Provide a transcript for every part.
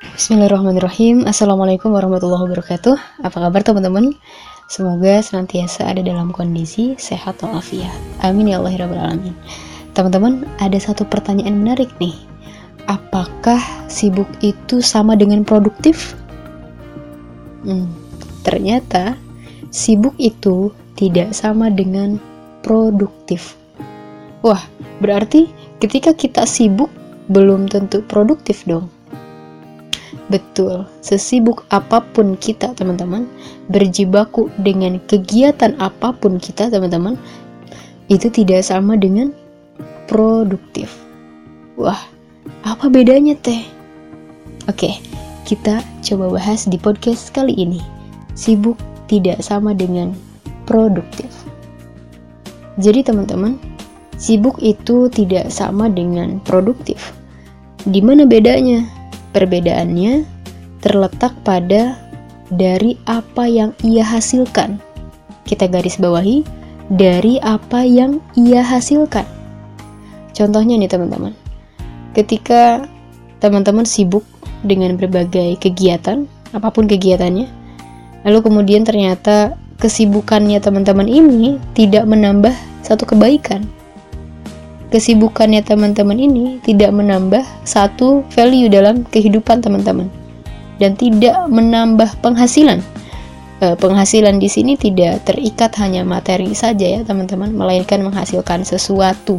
Bismillahirrahmanirrahim. Assalamualaikum warahmatullahi wabarakatuh. Apa kabar teman-teman? Semoga senantiasa ada dalam kondisi sehat walafiat. Amin ya Allah ya Alamin. Teman-teman, ada satu pertanyaan menarik nih. Apakah sibuk itu sama dengan produktif? Hmm, ternyata sibuk itu tidak sama dengan produktif. Wah, berarti ketika kita sibuk belum tentu produktif dong Betul, sesibuk apa pun kita teman-teman, berjibaku dengan kegiatan apa pun kita teman-teman, itu tidak sama dengan produktif. Wah, apa bedanya teh? Oke, kita coba bahas di podcast kali ini. Sibuk tidak sama dengan produktif. Jadi teman-teman, sibuk itu tidak sama dengan produktif. Di mana bedanya? Perbedaannya terletak pada dari apa yang ia hasilkan. Kita garis bawahi dari apa yang ia hasilkan. Contohnya nih teman-teman. Ketika teman-teman sibuk dengan berbagai kegiatan, apa pun kegiatannya, lalu kemudian ternyata kesibukannya teman-teman ini tidak menambah satu kebaikan kesibukannya teman-teman ini tidak menambah satu value dalam kehidupan teman-teman. Dan tidak menambah penghasilan. E, penghasilan di sini tidak terikat hanya materi saja ya teman-teman, melainkan menghasilkan sesuatu,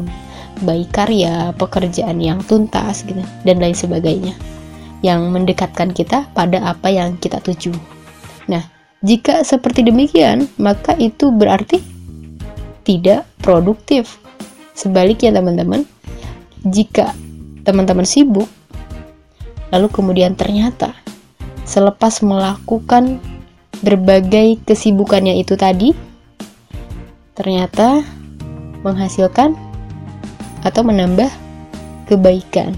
baik karya, pekerjaan yang tuntas gitu dan lain sebagainya. Yang mendekatkan kita pada apa yang kita tuju. Nah, jika seperti demikian, maka itu berarti tidak produktif Sebaliknya teman-teman, jika teman-teman sibuk, lalu kemudian ternyata selepas melakukan berbagai kesibukannya itu tadi, ternyata menghasilkan atau menambah kebaikan,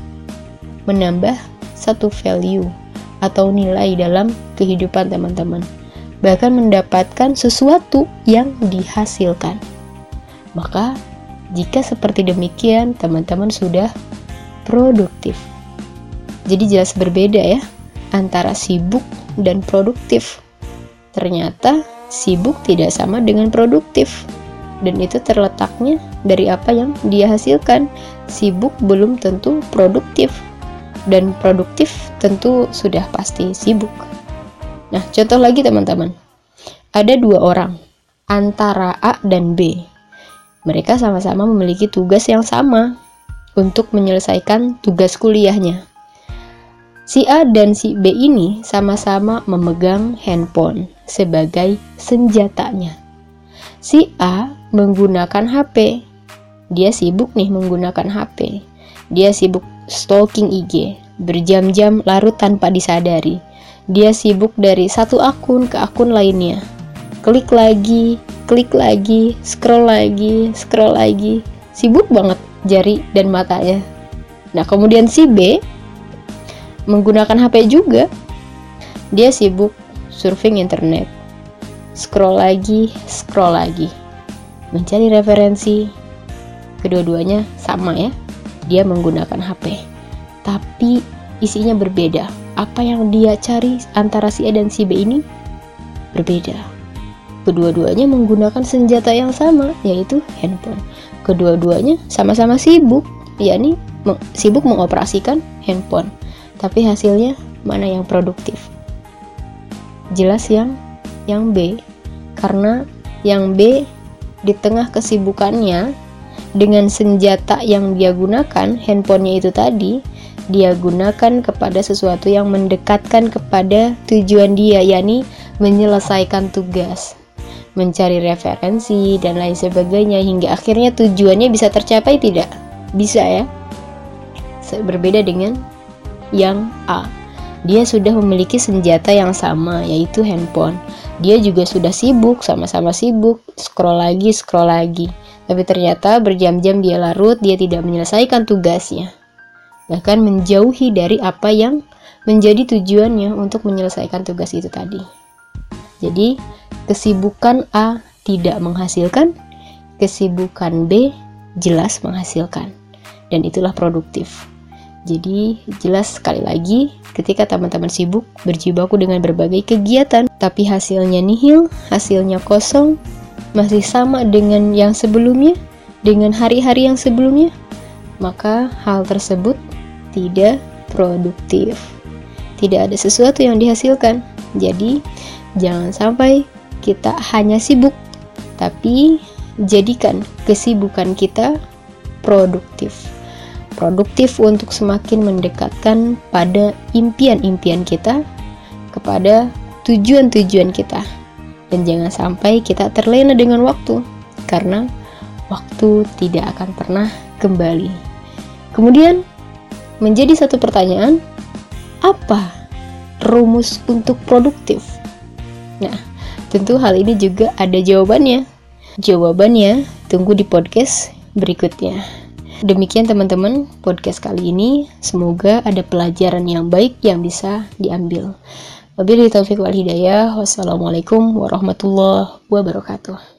menambah satu value atau nilai dalam kehidupan teman-teman, bahkan mendapatkan sesuatu yang dihasilkan. Maka jika seperti demikian, teman-teman sudah produktif. Jadi jelas berbeda ya antara sibuk dan produktif. Ternyata sibuk tidak sama dengan produktif. Dan itu terletaknya dari apa yang dia hasilkan. Sibuk belum tentu produktif. Dan produktif tentu sudah pasti sibuk. Nah, contoh lagi teman-teman. Ada dua orang antara A dan B mereka sama-sama memiliki tugas yang sama untuk menyelesaikan tugas kuliahnya. Si A dan si B ini sama-sama memegang handphone sebagai senjatanya. Si A menggunakan HP. Dia sibuk nih menggunakan HP. Dia sibuk stalking IG, berjam-jam larut tanpa disadari. Dia sibuk dari satu akun ke akun lainnya. Klik lagi, klik lagi, scroll lagi, scroll lagi. Sibuk banget jari dan matanya. Nah, kemudian si B menggunakan HP juga. Dia sibuk surfing internet. Scroll lagi, scroll lagi. Mencari referensi. Kedua-duanya sama ya. Dia menggunakan HP. Tapi isinya berbeda. Apa yang dia cari antara si A dan si B ini berbeda Kedua-duanya menggunakan senjata yang sama, yaitu handphone. Kedua-duanya sama-sama sibuk, yakni meng sibuk mengoperasikan handphone. Tapi hasilnya mana yang produktif? Jelas yang yang B, karena yang B di tengah kesibukannya dengan senjata yang dia gunakan, handphonenya itu tadi, dia gunakan kepada sesuatu yang mendekatkan kepada tujuan dia, yakni menyelesaikan tugas mencari referensi dan lain sebagainya hingga akhirnya tujuannya bisa tercapai tidak? Bisa ya. Berbeda dengan yang A. Dia sudah memiliki senjata yang sama yaitu handphone. Dia juga sudah sibuk, sama-sama sibuk, scroll lagi, scroll lagi. Tapi ternyata berjam-jam dia larut, dia tidak menyelesaikan tugasnya. Bahkan menjauhi dari apa yang menjadi tujuannya untuk menyelesaikan tugas itu tadi. Jadi, Kesibukan A tidak menghasilkan, kesibukan B jelas menghasilkan. Dan itulah produktif. Jadi, jelas sekali lagi, ketika teman-teman sibuk berjibaku dengan berbagai kegiatan, tapi hasilnya nihil, hasilnya kosong, masih sama dengan yang sebelumnya, dengan hari-hari yang sebelumnya, maka hal tersebut tidak produktif. Tidak ada sesuatu yang dihasilkan. Jadi, jangan sampai kita hanya sibuk, tapi jadikan kesibukan kita produktif produktif untuk semakin mendekatkan pada impian-impian kita kepada tujuan-tujuan kita. Dan jangan sampai kita terlena dengan waktu, karena waktu tidak akan pernah kembali. Kemudian, menjadi satu pertanyaan, apa rumus untuk produktif? Nah, tentu hal ini juga ada jawabannya. Jawabannya tunggu di podcast berikutnya. Demikian teman-teman podcast kali ini. Semoga ada pelajaran yang baik yang bisa diambil. Wabillahi taufiq wal hidayah. Wassalamualaikum warahmatullahi wabarakatuh.